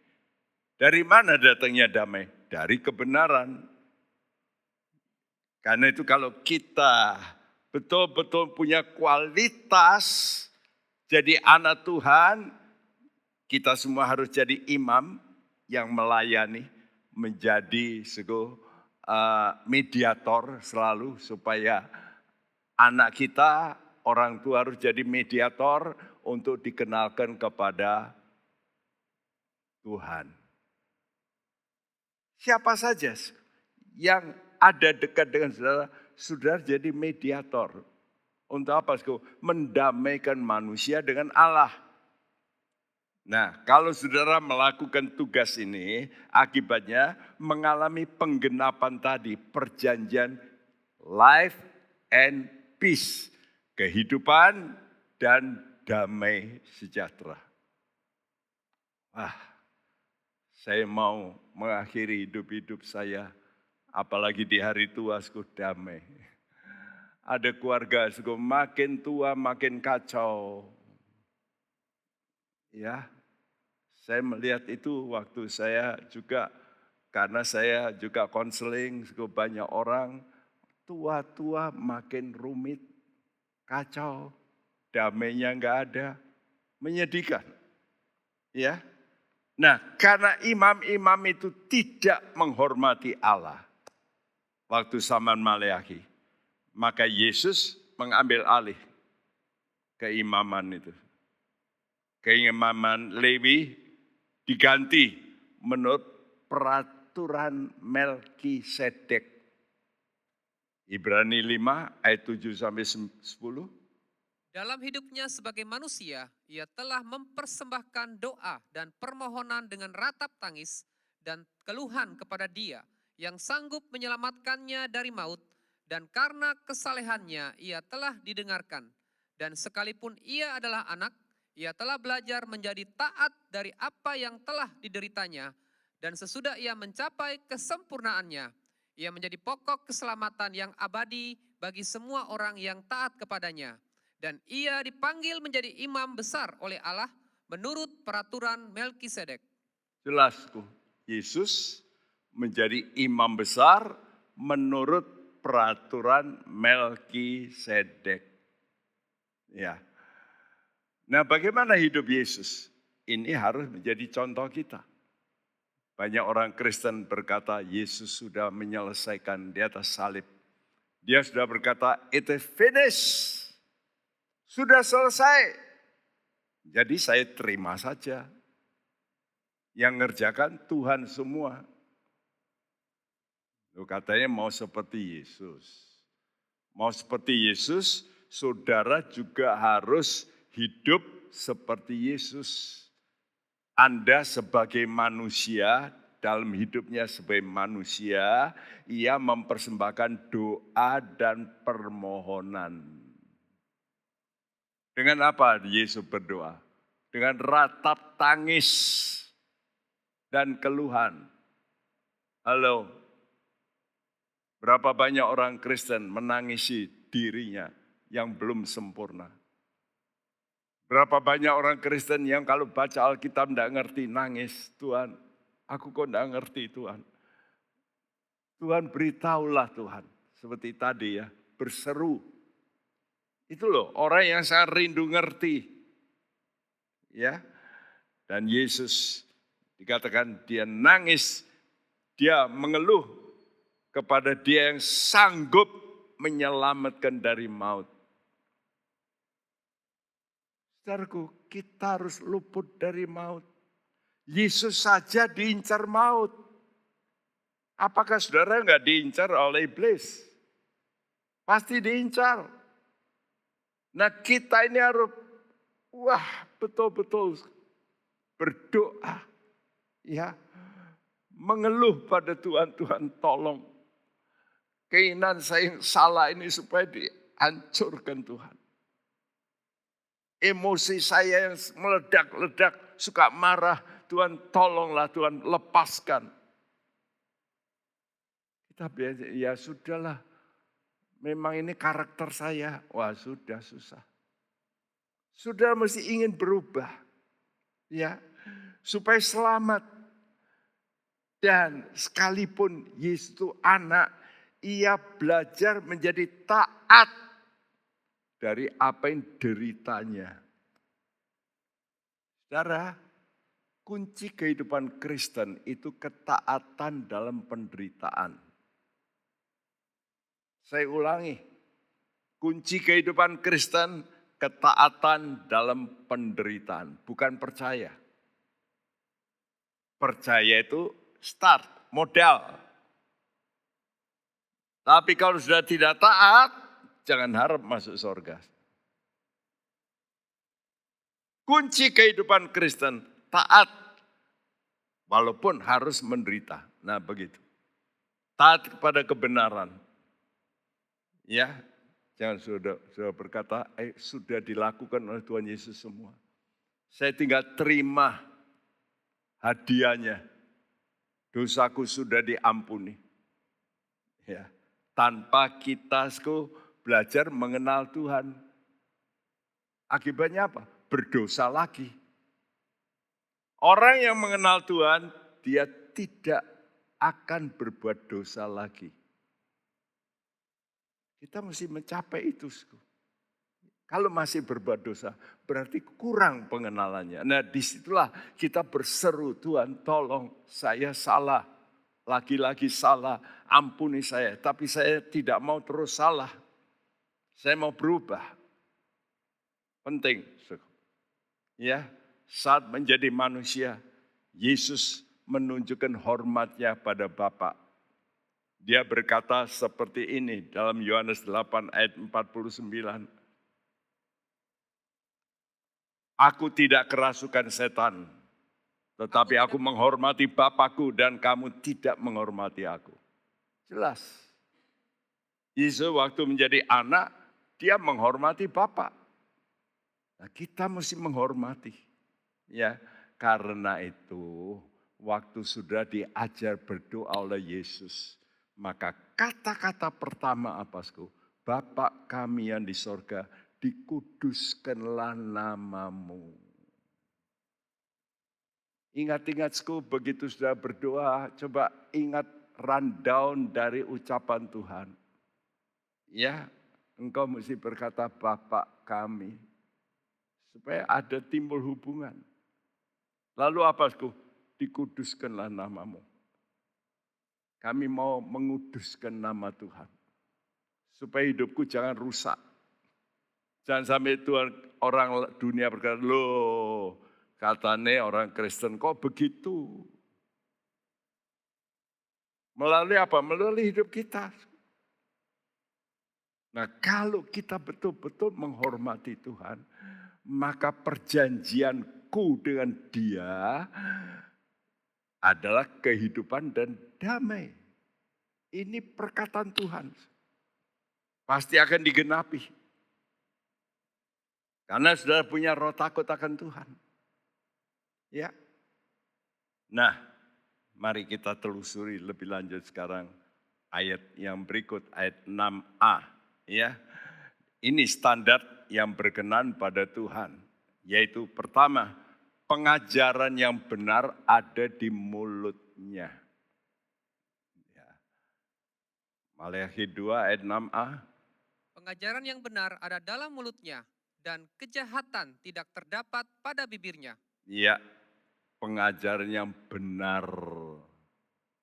Dari mana datangnya damai? Dari kebenaran. Karena itu kalau kita betul-betul punya kualitas jadi anak Tuhan, kita semua harus jadi imam yang melayani, menjadi sego uh, mediator selalu supaya anak kita, orang tua harus jadi mediator untuk dikenalkan kepada Tuhan. Siapa saja yang ada dekat dengan saudara, saudara jadi mediator. Untuk apa? Mendamaikan manusia dengan Allah. Nah, kalau saudara melakukan tugas ini, akibatnya mengalami penggenapan tadi, perjanjian life and peace, kehidupan dan damai sejahtera. Wah, saya mau mengakhiri hidup-hidup saya, apalagi di hari tua, suku damai. Ada keluarga, suku makin tua makin kacau. Ya, saya melihat itu waktu saya juga, karena saya juga konseling, suku banyak orang, tua-tua makin rumit, kacau, damainya nggak ada, menyedihkan. Ya, Nah, karena imam-imam itu tidak menghormati Allah waktu zaman Maleakhi, maka Yesus mengambil alih keimaman itu. Keimaman Lewi diganti menurut peraturan Melkisedek. Ibrani 5 ayat 7 sampai 10. Dalam hidupnya sebagai manusia, ia telah mempersembahkan doa dan permohonan dengan ratap tangis dan keluhan kepada Dia yang sanggup menyelamatkannya dari maut, dan karena kesalehannya ia telah didengarkan. Dan sekalipun ia adalah anak, ia telah belajar menjadi taat dari apa yang telah dideritanya, dan sesudah ia mencapai kesempurnaannya, ia menjadi pokok keselamatan yang abadi bagi semua orang yang taat kepadanya. Dan ia dipanggil menjadi imam besar oleh Allah menurut peraturan Melkisedek. Jelasku, Yesus menjadi imam besar menurut peraturan Melkisedek. Ya. Nah, bagaimana hidup Yesus? Ini harus menjadi contoh kita. Banyak orang Kristen berkata Yesus sudah menyelesaikan di atas salib. Dia sudah berkata, it is finished. Sudah selesai. Jadi saya terima saja. Yang ngerjakan Tuhan semua. Lu katanya mau seperti Yesus. Mau seperti Yesus, saudara juga harus hidup seperti Yesus. Anda sebagai manusia, dalam hidupnya sebagai manusia, ia mempersembahkan doa dan permohonan. Dengan apa Yesus berdoa? Dengan ratap tangis dan keluhan. Halo, berapa banyak orang Kristen menangisi dirinya yang belum sempurna? Berapa banyak orang Kristen yang kalau baca Alkitab tidak ngerti, nangis. Tuhan, aku kok tidak ngerti Tuhan. Tuhan beritahulah Tuhan. Seperti tadi ya, berseru. Itu loh, orang yang sangat rindu ngerti. Ya, dan Yesus dikatakan dia nangis, dia mengeluh kepada dia yang sanggup menyelamatkan dari maut. Saudaraku, kita harus luput dari maut. Yesus saja diincar maut. Apakah saudara nggak diincar oleh iblis? Pasti diincar. Nah kita ini harus, wah betul-betul berdoa. Ya, mengeluh pada Tuhan, Tuhan tolong. Keinginan saya yang salah ini supaya dihancurkan Tuhan emosi saya yang meledak-ledak, suka marah, Tuhan tolonglah, Tuhan lepaskan. Kita biasa, ya sudahlah, memang ini karakter saya. Wah sudah susah. Sudah mesti ingin berubah. Ya, supaya selamat. Dan sekalipun Yesus itu anak, ia belajar menjadi taat dari apa yang deritanya. Saudara, kunci kehidupan Kristen itu ketaatan dalam penderitaan. Saya ulangi, kunci kehidupan Kristen ketaatan dalam penderitaan, bukan percaya. Percaya itu start, modal. Tapi kalau sudah tidak taat, jangan harap masuk surga. Kunci kehidupan Kristen taat walaupun harus menderita. Nah, begitu. Taat kepada kebenaran. Ya, jangan sudah sudah berkata eh sudah dilakukan oleh Tuhan Yesus semua. Saya tinggal terima hadiahnya. Dosaku sudah diampuni. Ya, tanpa kita belajar mengenal Tuhan. Akibatnya apa? Berdosa lagi. Orang yang mengenal Tuhan, dia tidak akan berbuat dosa lagi. Kita mesti mencapai itu. Kalau masih berbuat dosa, berarti kurang pengenalannya. Nah di situlah kita berseru, Tuhan tolong saya salah. Lagi-lagi salah, ampuni saya. Tapi saya tidak mau terus salah. Saya mau berubah. Penting. Ya, saat menjadi manusia, Yesus menunjukkan hormatnya pada Bapa. Dia berkata seperti ini dalam Yohanes 8 ayat 49. Aku tidak kerasukan setan, tetapi aku menghormati Bapakku dan kamu tidak menghormati aku. Jelas. Yesus waktu menjadi anak, dia menghormati Bapak. Nah, kita mesti menghormati. Ya, karena itu waktu sudah diajar berdoa oleh Yesus, maka kata-kata pertama apa, Sku? Bapak kami yang di sorga, dikuduskanlah namamu. Ingat-ingat Sku, begitu sudah berdoa, coba ingat rundown dari ucapan Tuhan. Ya, engkau mesti berkata Bapak kami. Supaya ada timbul hubungan. Lalu apa? Dikuduskanlah namamu. Kami mau menguduskan nama Tuhan. Supaya hidupku jangan rusak. Jangan sampai Tuhan orang dunia berkata, loh katanya orang Kristen kok begitu. Melalui apa? Melalui hidup kita. Nah kalau kita betul-betul menghormati Tuhan, maka perjanjianku dengan dia adalah kehidupan dan damai. Ini perkataan Tuhan. Pasti akan digenapi. Karena sudah punya roh takut akan Tuhan. Ya. Nah, mari kita telusuri lebih lanjut sekarang ayat yang berikut ayat 6a ya. Ini standar yang berkenan pada Tuhan, yaitu pertama, pengajaran yang benar ada di mulutnya. Ya. Maleakhi 2 ayat 6a. Pengajaran yang benar ada dalam mulutnya dan kejahatan tidak terdapat pada bibirnya. Ya, pengajaran yang benar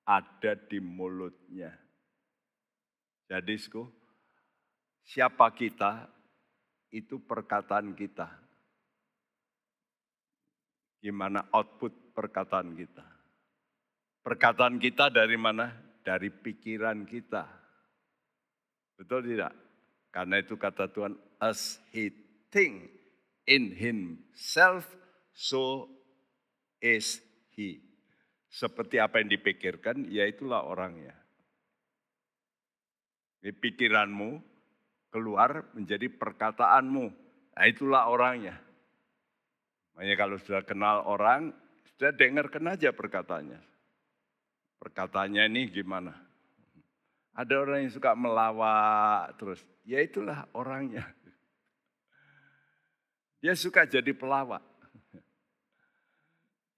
ada di mulutnya. Jadi, siapa kita itu perkataan kita. Gimana output perkataan kita? Perkataan kita dari mana? Dari pikiran kita. Betul tidak? Karena itu kata Tuhan, as he think in himself, so is he. Seperti apa yang dipikirkan, ya itulah orangnya. Ini pikiranmu keluar menjadi perkataanmu. Nah itulah orangnya. Makanya kalau sudah kenal orang, sudah dengarkan aja perkataannya. Perkataannya ini gimana? Ada orang yang suka melawak terus. Ya itulah orangnya. Dia suka jadi pelawak.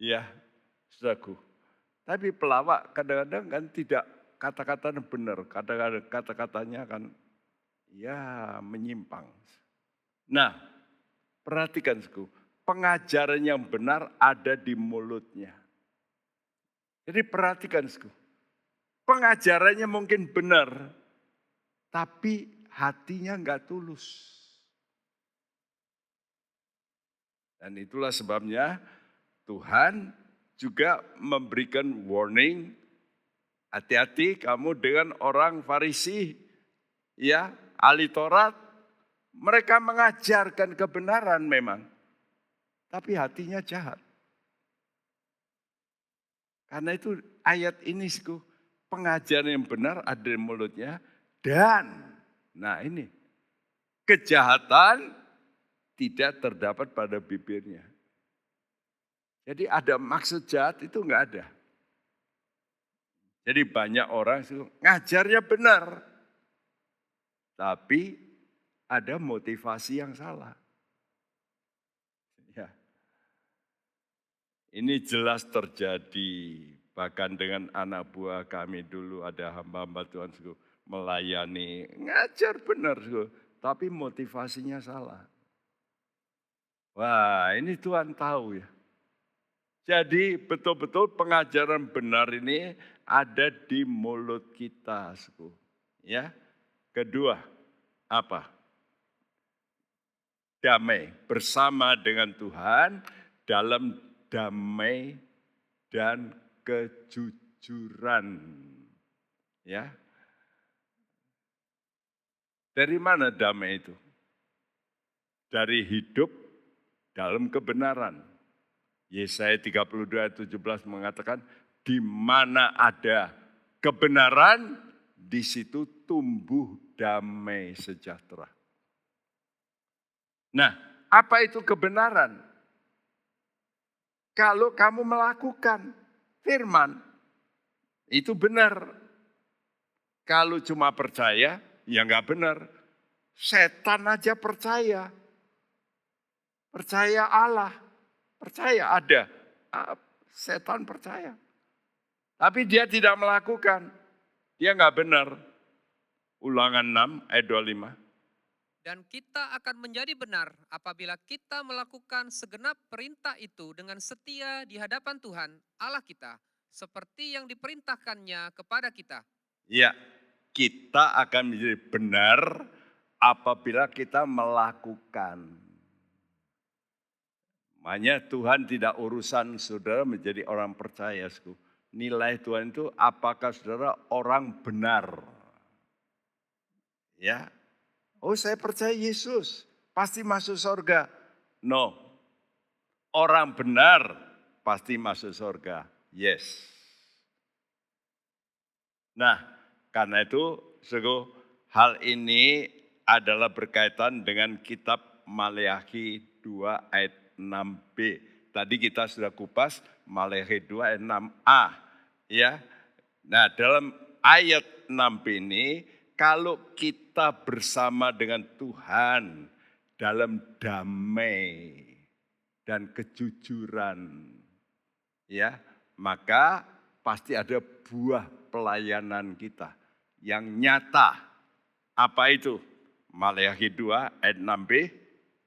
Ya, saudaraku. Tapi pelawak kadang-kadang kan tidak kata-katanya benar. Kadang-kadang kata-katanya kan ya menyimpang. Nah, perhatikan suku, pengajaran yang benar ada di mulutnya. Jadi perhatikan suku, pengajarannya mungkin benar, tapi hatinya enggak tulus. Dan itulah sebabnya Tuhan juga memberikan warning, hati-hati kamu dengan orang Farisi, ya, ahli Taurat, mereka mengajarkan kebenaran memang, tapi hatinya jahat. Karena itu ayat ini pengajaran yang benar ada di mulutnya dan nah ini kejahatan tidak terdapat pada bibirnya. Jadi ada maksud jahat itu enggak ada. Jadi banyak orang itu ngajarnya benar. Tapi ada motivasi yang salah. Ya. Ini jelas terjadi. Bahkan dengan anak buah kami dulu ada hamba-hamba Tuhan suku, melayani. Ngajar benar. Suku, tapi motivasinya salah. Wah ini Tuhan tahu ya. Jadi betul-betul pengajaran benar ini ada di mulut kita, suku. Ya. Kedua, apa? Damai bersama dengan Tuhan dalam damai dan kejujuran. Ya. Dari mana damai itu? Dari hidup dalam kebenaran. Yesaya 32 ayat 17 mengatakan, di mana ada kebenaran, di situ tumbuh damai sejahtera. Nah, apa itu kebenaran? Kalau kamu melakukan firman, itu benar. Kalau cuma percaya, ya nggak benar. Setan aja percaya. Percaya Allah. Percaya ada. Ah, setan percaya. Tapi dia tidak melakukan. Dia nggak benar. Ulangan 6 ayat 25. Dan kita akan menjadi benar apabila kita melakukan segenap perintah itu dengan setia di hadapan Tuhan Allah kita, seperti yang diperintahkannya kepada kita. Ya, kita akan menjadi benar apabila kita melakukan. Makanya Tuhan tidak urusan saudara menjadi orang percaya. Nilai Tuhan itu apakah saudara orang benar. Ya, Oh saya percaya Yesus, pasti masuk surga. No, orang benar pasti masuk surga. Yes. Nah, karena itu, sego hal ini adalah berkaitan dengan kitab Maleakhi 2 ayat 6b. Tadi kita sudah kupas Maleakhi 2 ayat 6a. Ya. Nah, dalam ayat 6b ini kalau kita bersama dengan Tuhan dalam damai dan kejujuran, ya, maka pasti ada buah pelayanan kita yang nyata. Apa itu? Maleakhi 2 ayat 6b.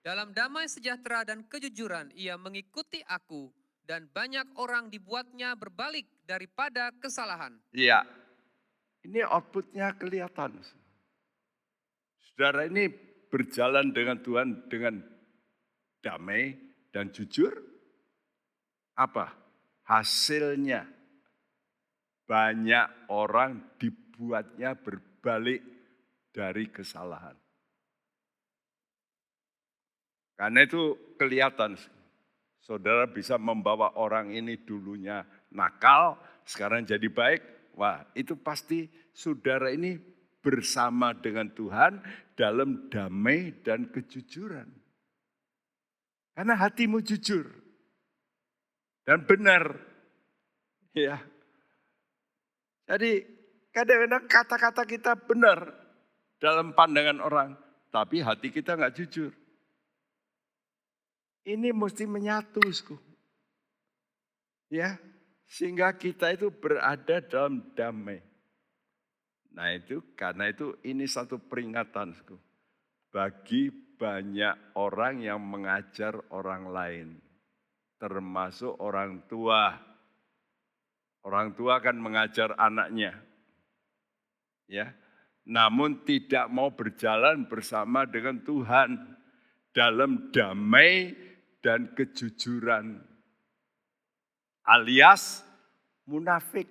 Dalam damai sejahtera dan kejujuran ia mengikuti aku dan banyak orang dibuatnya berbalik daripada kesalahan. Iya, ini outputnya kelihatan. Saudara ini berjalan dengan Tuhan dengan damai dan jujur. Apa? Hasilnya banyak orang dibuatnya berbalik dari kesalahan. Karena itu kelihatan saudara bisa membawa orang ini dulunya nakal, sekarang jadi baik, Wah, itu pasti saudara ini bersama dengan Tuhan dalam damai dan kejujuran. Karena hatimu jujur dan benar. Ya. Jadi kadang-kadang kata-kata kita benar dalam pandangan orang, tapi hati kita nggak jujur. Ini mesti menyatu, Ya, sehingga kita itu berada dalam damai. Nah itu karena itu ini satu peringatan bagi banyak orang yang mengajar orang lain. Termasuk orang tua. Orang tua akan mengajar anaknya. Ya, namun tidak mau berjalan bersama dengan Tuhan dalam damai dan kejujuran alias munafik.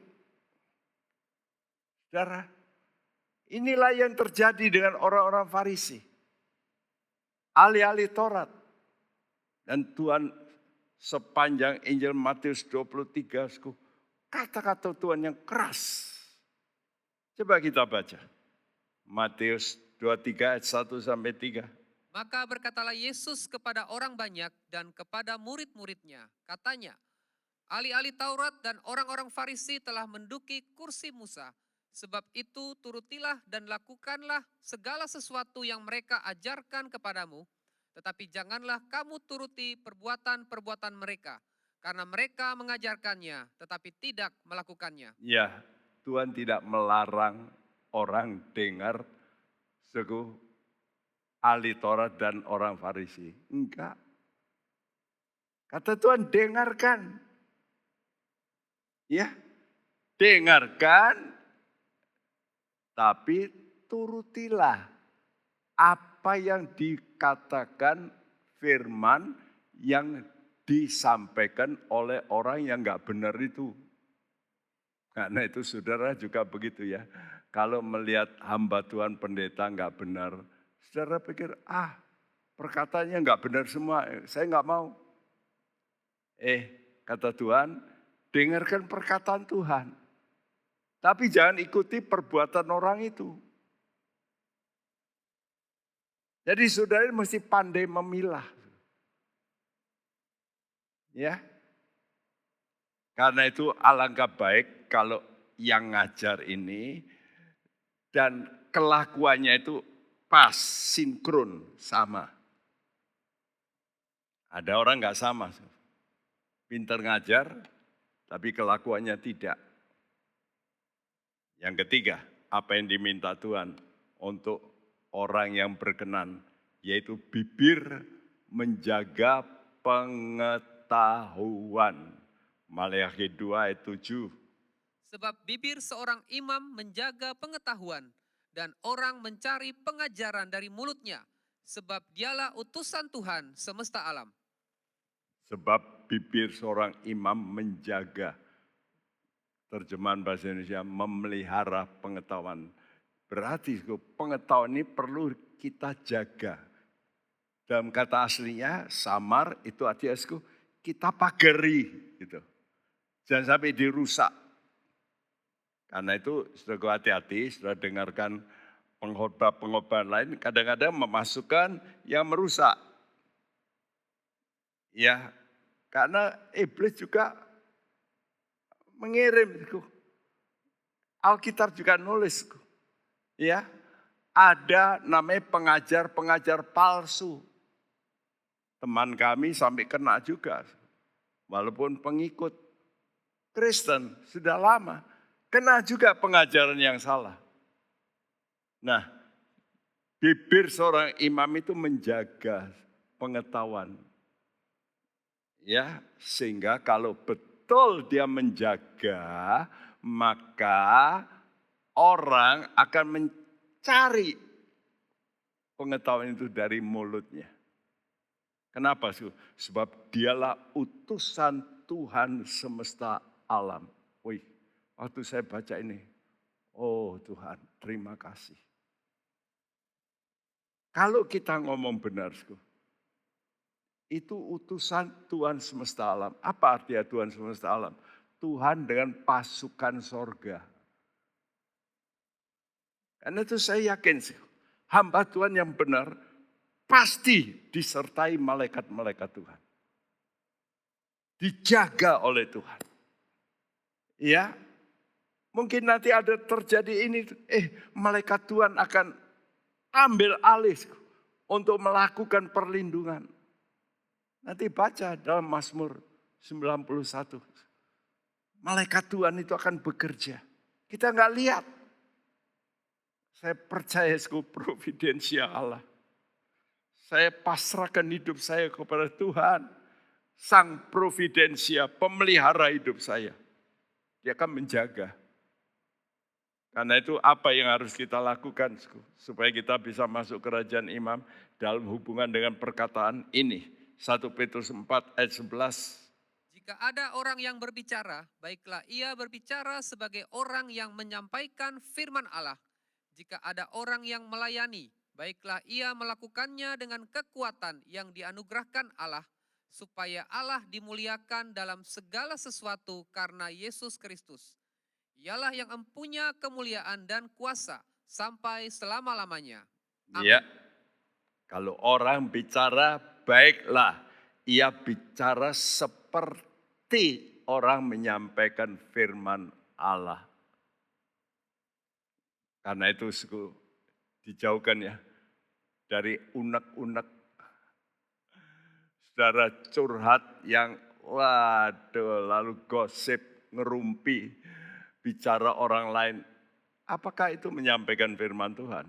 Saudara, inilah yang terjadi dengan orang-orang Farisi. Ahli-ahli Taurat. Dan Tuhan sepanjang Injil Matius 23, kata-kata Tuhan yang keras. Coba kita baca. Matius 23 ayat 1 sampai 3. Maka berkatalah Yesus kepada orang banyak dan kepada murid-muridnya. Katanya, Ahli-ahli Taurat dan orang-orang Farisi telah menduki kursi Musa. Sebab itu turutilah dan lakukanlah segala sesuatu yang mereka ajarkan kepadamu. Tetapi janganlah kamu turuti perbuatan-perbuatan mereka. Karena mereka mengajarkannya tetapi tidak melakukannya. Ya, Tuhan tidak melarang orang dengar suku ahli Taurat dan orang Farisi. Enggak. Kata Tuhan dengarkan, Ya, dengarkan, tapi turutilah apa yang dikatakan firman yang disampaikan oleh orang yang nggak benar itu. Karena itu saudara juga begitu ya. Kalau melihat hamba Tuhan pendeta nggak benar, saudara pikir, ah perkataannya nggak benar semua, saya nggak mau. Eh, kata Tuhan, dengarkan perkataan Tuhan. Tapi jangan ikuti perbuatan orang itu. Jadi saudara mesti pandai memilah. Ya. Karena itu alangkah baik kalau yang ngajar ini dan kelakuannya itu pas, sinkron, sama. Ada orang nggak sama. Pinter ngajar, tapi kelakuannya tidak. Yang ketiga, apa yang diminta Tuhan untuk orang yang berkenan, yaitu bibir menjaga pengetahuan. Maleakhi 2 ayat 7. Sebab bibir seorang imam menjaga pengetahuan dan orang mencari pengajaran dari mulutnya sebab dialah utusan Tuhan semesta alam. Sebab bibir seorang imam menjaga terjemahan bahasa Indonesia memelihara pengetahuan Berarti pengetahuan ini perlu kita jaga. Dalam kata aslinya samar itu artinya kita pagari gitu. Jangan sampai dirusak. Karena itu sudah hati-hati, sudah dengarkan pengkhotbah-pengkhotbah lain kadang-kadang memasukkan yang merusak. Ya, karena iblis juga mengirim. Alkitab juga nulis ya ada namanya pengajar-pengajar palsu. Teman kami sampai kena juga. Walaupun pengikut Kristen sudah lama. Kena juga pengajaran yang salah. Nah, bibir seorang imam itu menjaga pengetahuan. Ya, sehingga kalau betul dia menjaga, maka orang akan mencari pengetahuan itu dari mulutnya. Kenapa? Sebab dialah utusan Tuhan semesta alam. Wih, waktu saya baca ini, oh Tuhan, terima kasih. Kalau kita ngomong benar, itu utusan Tuhan semesta alam. Apa artinya Tuhan semesta alam? Tuhan dengan pasukan sorga. Karena itu saya yakin sih, hamba Tuhan yang benar pasti disertai malaikat-malaikat Tuhan. Dijaga oleh Tuhan. Ya, mungkin nanti ada terjadi ini, eh malaikat Tuhan akan ambil alih untuk melakukan perlindungan. Nanti baca dalam Mazmur 91. Malaikat Tuhan itu akan bekerja. Kita nggak lihat. Saya percaya ke providensia Allah. Saya pasrahkan hidup saya kepada Tuhan. Sang providensia, pemelihara hidup saya. Dia akan menjaga. Karena itu apa yang harus kita lakukan supaya kita bisa masuk kerajaan imam dalam hubungan dengan perkataan ini. 1 Petrus 4 ayat 11. Jika ada orang yang berbicara, baiklah ia berbicara sebagai orang yang menyampaikan firman Allah jika ada orang yang melayani, baiklah ia melakukannya dengan kekuatan yang dianugerahkan Allah, supaya Allah dimuliakan dalam segala sesuatu karena Yesus Kristus. Ialah yang empunya kemuliaan dan kuasa sampai selama-lamanya. Iya. Kalau orang bicara, baiklah. Ia bicara seperti orang menyampaikan firman Allah. Karena itu suku dijauhkan ya dari unek-unek saudara curhat yang waduh lalu gosip ngerumpi bicara orang lain. Apakah itu menyampaikan firman Tuhan?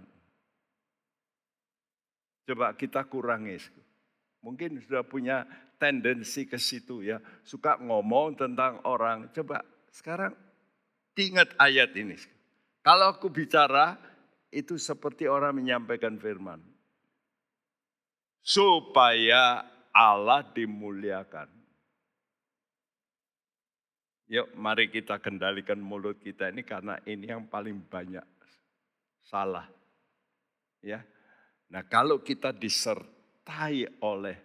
Coba kita kurangi. Mungkin sudah punya tendensi ke situ ya. Suka ngomong tentang orang. Coba sekarang ingat ayat ini. Kalau aku bicara, itu seperti orang menyampaikan firman. Supaya Allah dimuliakan. Yuk mari kita kendalikan mulut kita ini karena ini yang paling banyak salah. Ya. Nah, kalau kita disertai oleh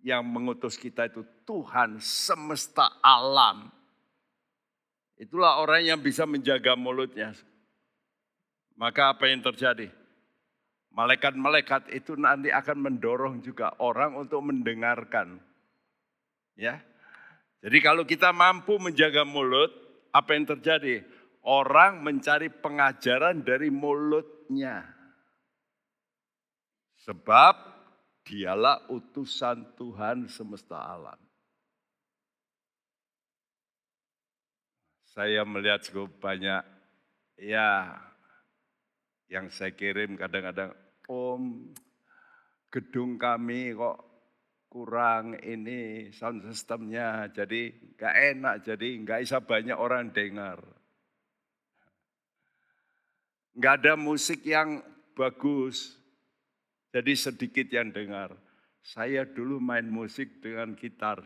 yang mengutus kita itu Tuhan semesta alam. Itulah orang yang bisa menjaga mulutnya. Maka apa yang terjadi? Malaikat-malaikat itu nanti akan mendorong juga orang untuk mendengarkan. Ya, jadi kalau kita mampu menjaga mulut, apa yang terjadi? Orang mencari pengajaran dari mulutnya. Sebab dialah utusan Tuhan semesta alam. Saya melihat cukup banyak ya yang saya kirim kadang-kadang, Om, gedung kami kok kurang ini sound systemnya, jadi gak enak, jadi gak bisa banyak orang dengar. Gak ada musik yang bagus, jadi sedikit yang dengar. Saya dulu main musik dengan gitar.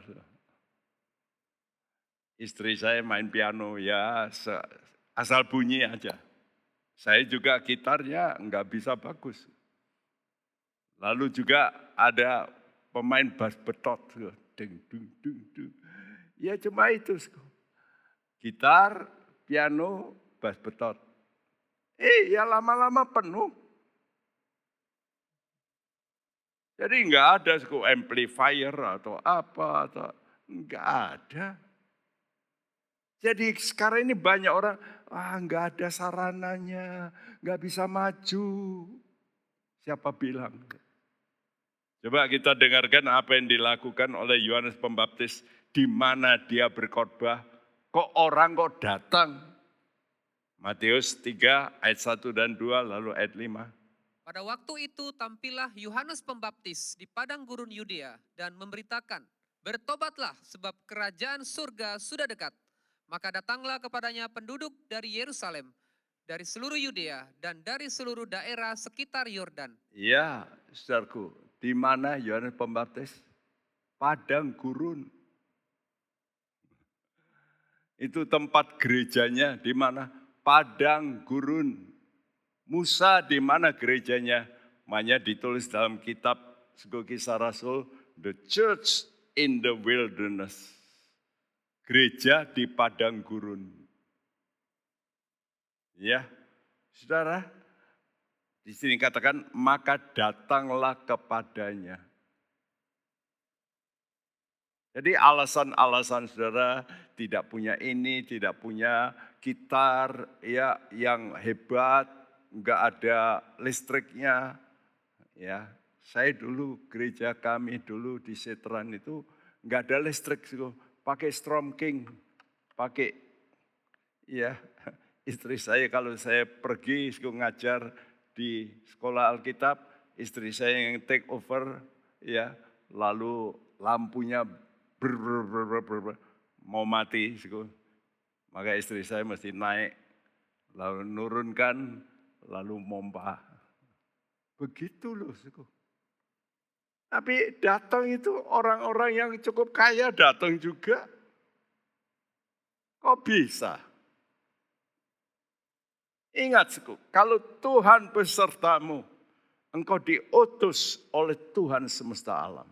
Istri saya main piano ya asal bunyi aja. Saya juga gitarnya nggak bisa bagus. Lalu juga ada pemain bass betot. Ding, ding, ding, ding. Ya cuma itu. Gitar, piano, bass betot. Eh ya lama-lama penuh. Jadi enggak ada suku amplifier atau apa atau enggak ada. Jadi sekarang ini banyak orang ah enggak ada sarananya, enggak bisa maju. Siapa bilang? Coba kita dengarkan apa yang dilakukan oleh Yohanes Pembaptis di mana dia berkhotbah. Kok orang kok datang? Matius 3 ayat 1 dan 2 lalu ayat 5. Pada waktu itu tampillah Yohanes Pembaptis di padang gurun Yudea dan memberitakan, Bertobatlah sebab kerajaan surga sudah dekat. Maka datanglah kepadanya penduduk dari Yerusalem, dari seluruh Yudea dan dari seluruh daerah sekitar Yordan. Ya, saudaraku, di mana Yohanes Pembaptis? Padang gurun. Itu tempat gerejanya di mana? Padang gurun. Musa di mana gerejanya? Makanya ditulis dalam kitab Kisah Rasul, The Church in the Wilderness. Gereja di padang gurun. Ya, saudara, di sini katakan, maka datanglah kepadanya. Jadi alasan-alasan saudara tidak punya ini, tidak punya gitar ya yang hebat, enggak ada listriknya. Ya, saya dulu gereja kami dulu di Setran itu enggak ada listrik, pakai Strom King, pakai ya istri saya kalau saya pergi ngajar di sekolah Alkitab, istri saya yang take over, ya, lalu lampunya ber, ber, ber, ber, ber, ber, mau mati, maka istri saya mesti naik, lalu nurunkan, lalu mompa. Begitu loh, suku. Tapi datang itu orang-orang yang cukup kaya datang juga. Kok bisa? Ingat, kalau Tuhan besertamu, engkau diutus oleh Tuhan semesta alam.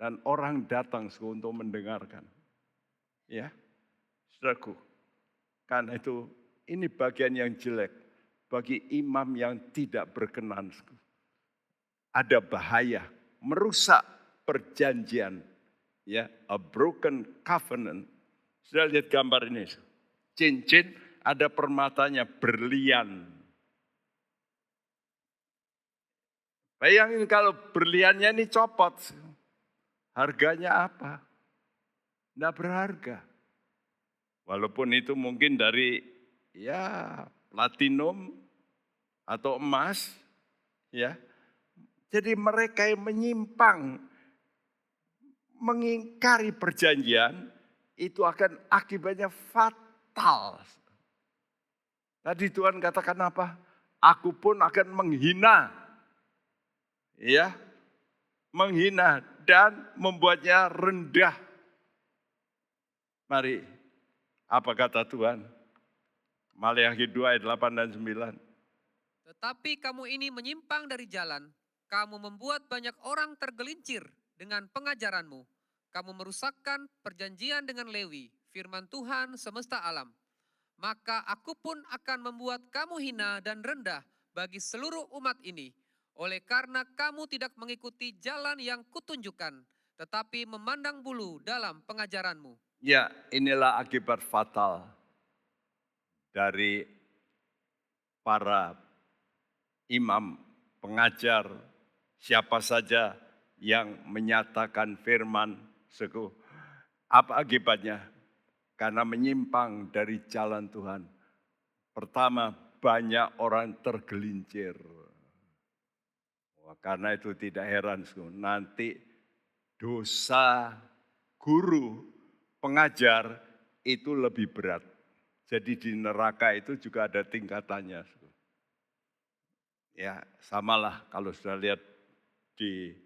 Dan orang datang untuk mendengarkan. Ya, saudaraku. Karena itu ini bagian yang jelek bagi imam yang tidak berkenan. Ada bahaya merusak perjanjian. Ya, a broken covenant. Sudah lihat gambar ini. Cincin ada permatanya berlian. Bayangin kalau berliannya ini copot. Harganya apa? Tidak berharga. Walaupun itu mungkin dari ya platinum atau emas ya. Jadi mereka yang menyimpang mengingkari perjanjian itu akan akibatnya fatal. Tadi Tuhan katakan apa? Aku pun akan menghina. Ya. Menghina dan membuatnya rendah. Mari, apa kata Tuhan? Maleakhi 2 ayat 8 dan 9. Tetapi kamu ini menyimpang dari jalan, kamu membuat banyak orang tergelincir dengan pengajaranmu. Kamu merusakkan perjanjian dengan Lewi, firman Tuhan semesta alam. Maka aku pun akan membuat kamu hina dan rendah bagi seluruh umat ini, oleh karena kamu tidak mengikuti jalan yang kutunjukkan, tetapi memandang bulu dalam pengajaranmu. Ya, inilah akibat fatal dari para imam, pengajar, siapa saja yang menyatakan firman suku. Apa akibatnya? Karena menyimpang dari jalan Tuhan. Pertama, banyak orang tergelincir. Karena itu tidak heran, nanti dosa guru, pengajar itu lebih berat. Jadi di neraka itu juga ada tingkatannya. Ya, samalah kalau sudah lihat di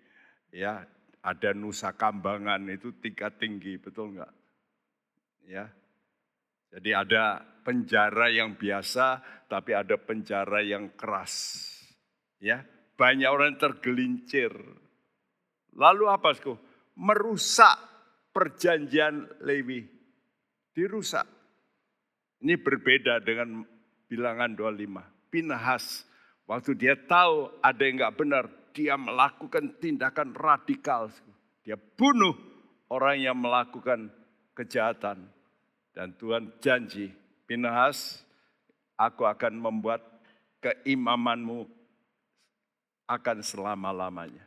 ya ada Nusa Kambangan itu tingkat tinggi, betul enggak? Ya. Jadi ada penjara yang biasa, tapi ada penjara yang keras. Ya, banyak orang tergelincir. Lalu apa, Sku? Merusak perjanjian Lewi. Dirusak. Ini berbeda dengan bilangan 25. Pinahas, waktu dia tahu ada yang nggak benar, dia melakukan tindakan radikal. Dia bunuh orang yang melakukan kejahatan. Dan Tuhan janji, Pinahas, aku akan membuat keimamanmu akan selama-lamanya.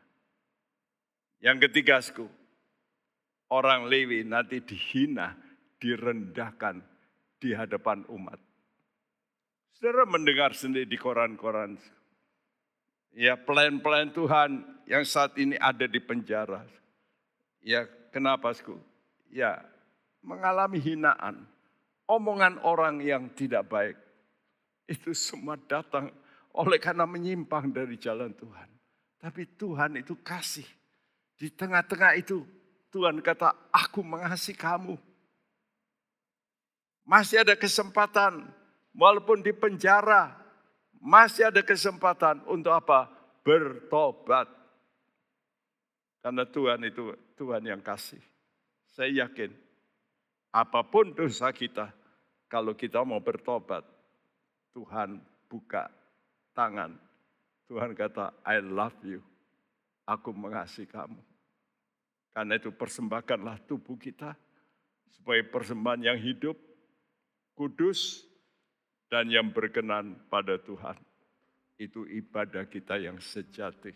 Yang ketiga, orang Lewi nanti dihina, direndahkan di hadapan umat. Saudara mendengar sendiri di koran-koran. Ya pelayan-pelayan Tuhan yang saat ini ada di penjara. Ya kenapa? Sku? Ya mengalami hinaan. Omongan orang yang tidak baik. Itu semua datang oleh karena menyimpang dari jalan Tuhan. Tapi Tuhan itu kasih. Di tengah-tengah itu Tuhan kata, aku mengasihi kamu. Masih ada kesempatan, walaupun di penjara, masih ada kesempatan untuk apa? Bertobat. Karena Tuhan itu Tuhan yang kasih. Saya yakin, apa pun dosa kita, kalau kita mau bertobat, Tuhan buka tangan. Tuhan kata, I love you. Aku mengasihi kamu. Karena itu persembahkanlah tubuh kita sebagai persembahan yang hidup, kudus, dan yang berkenan pada Tuhan. Itu ibadah kita yang sejati.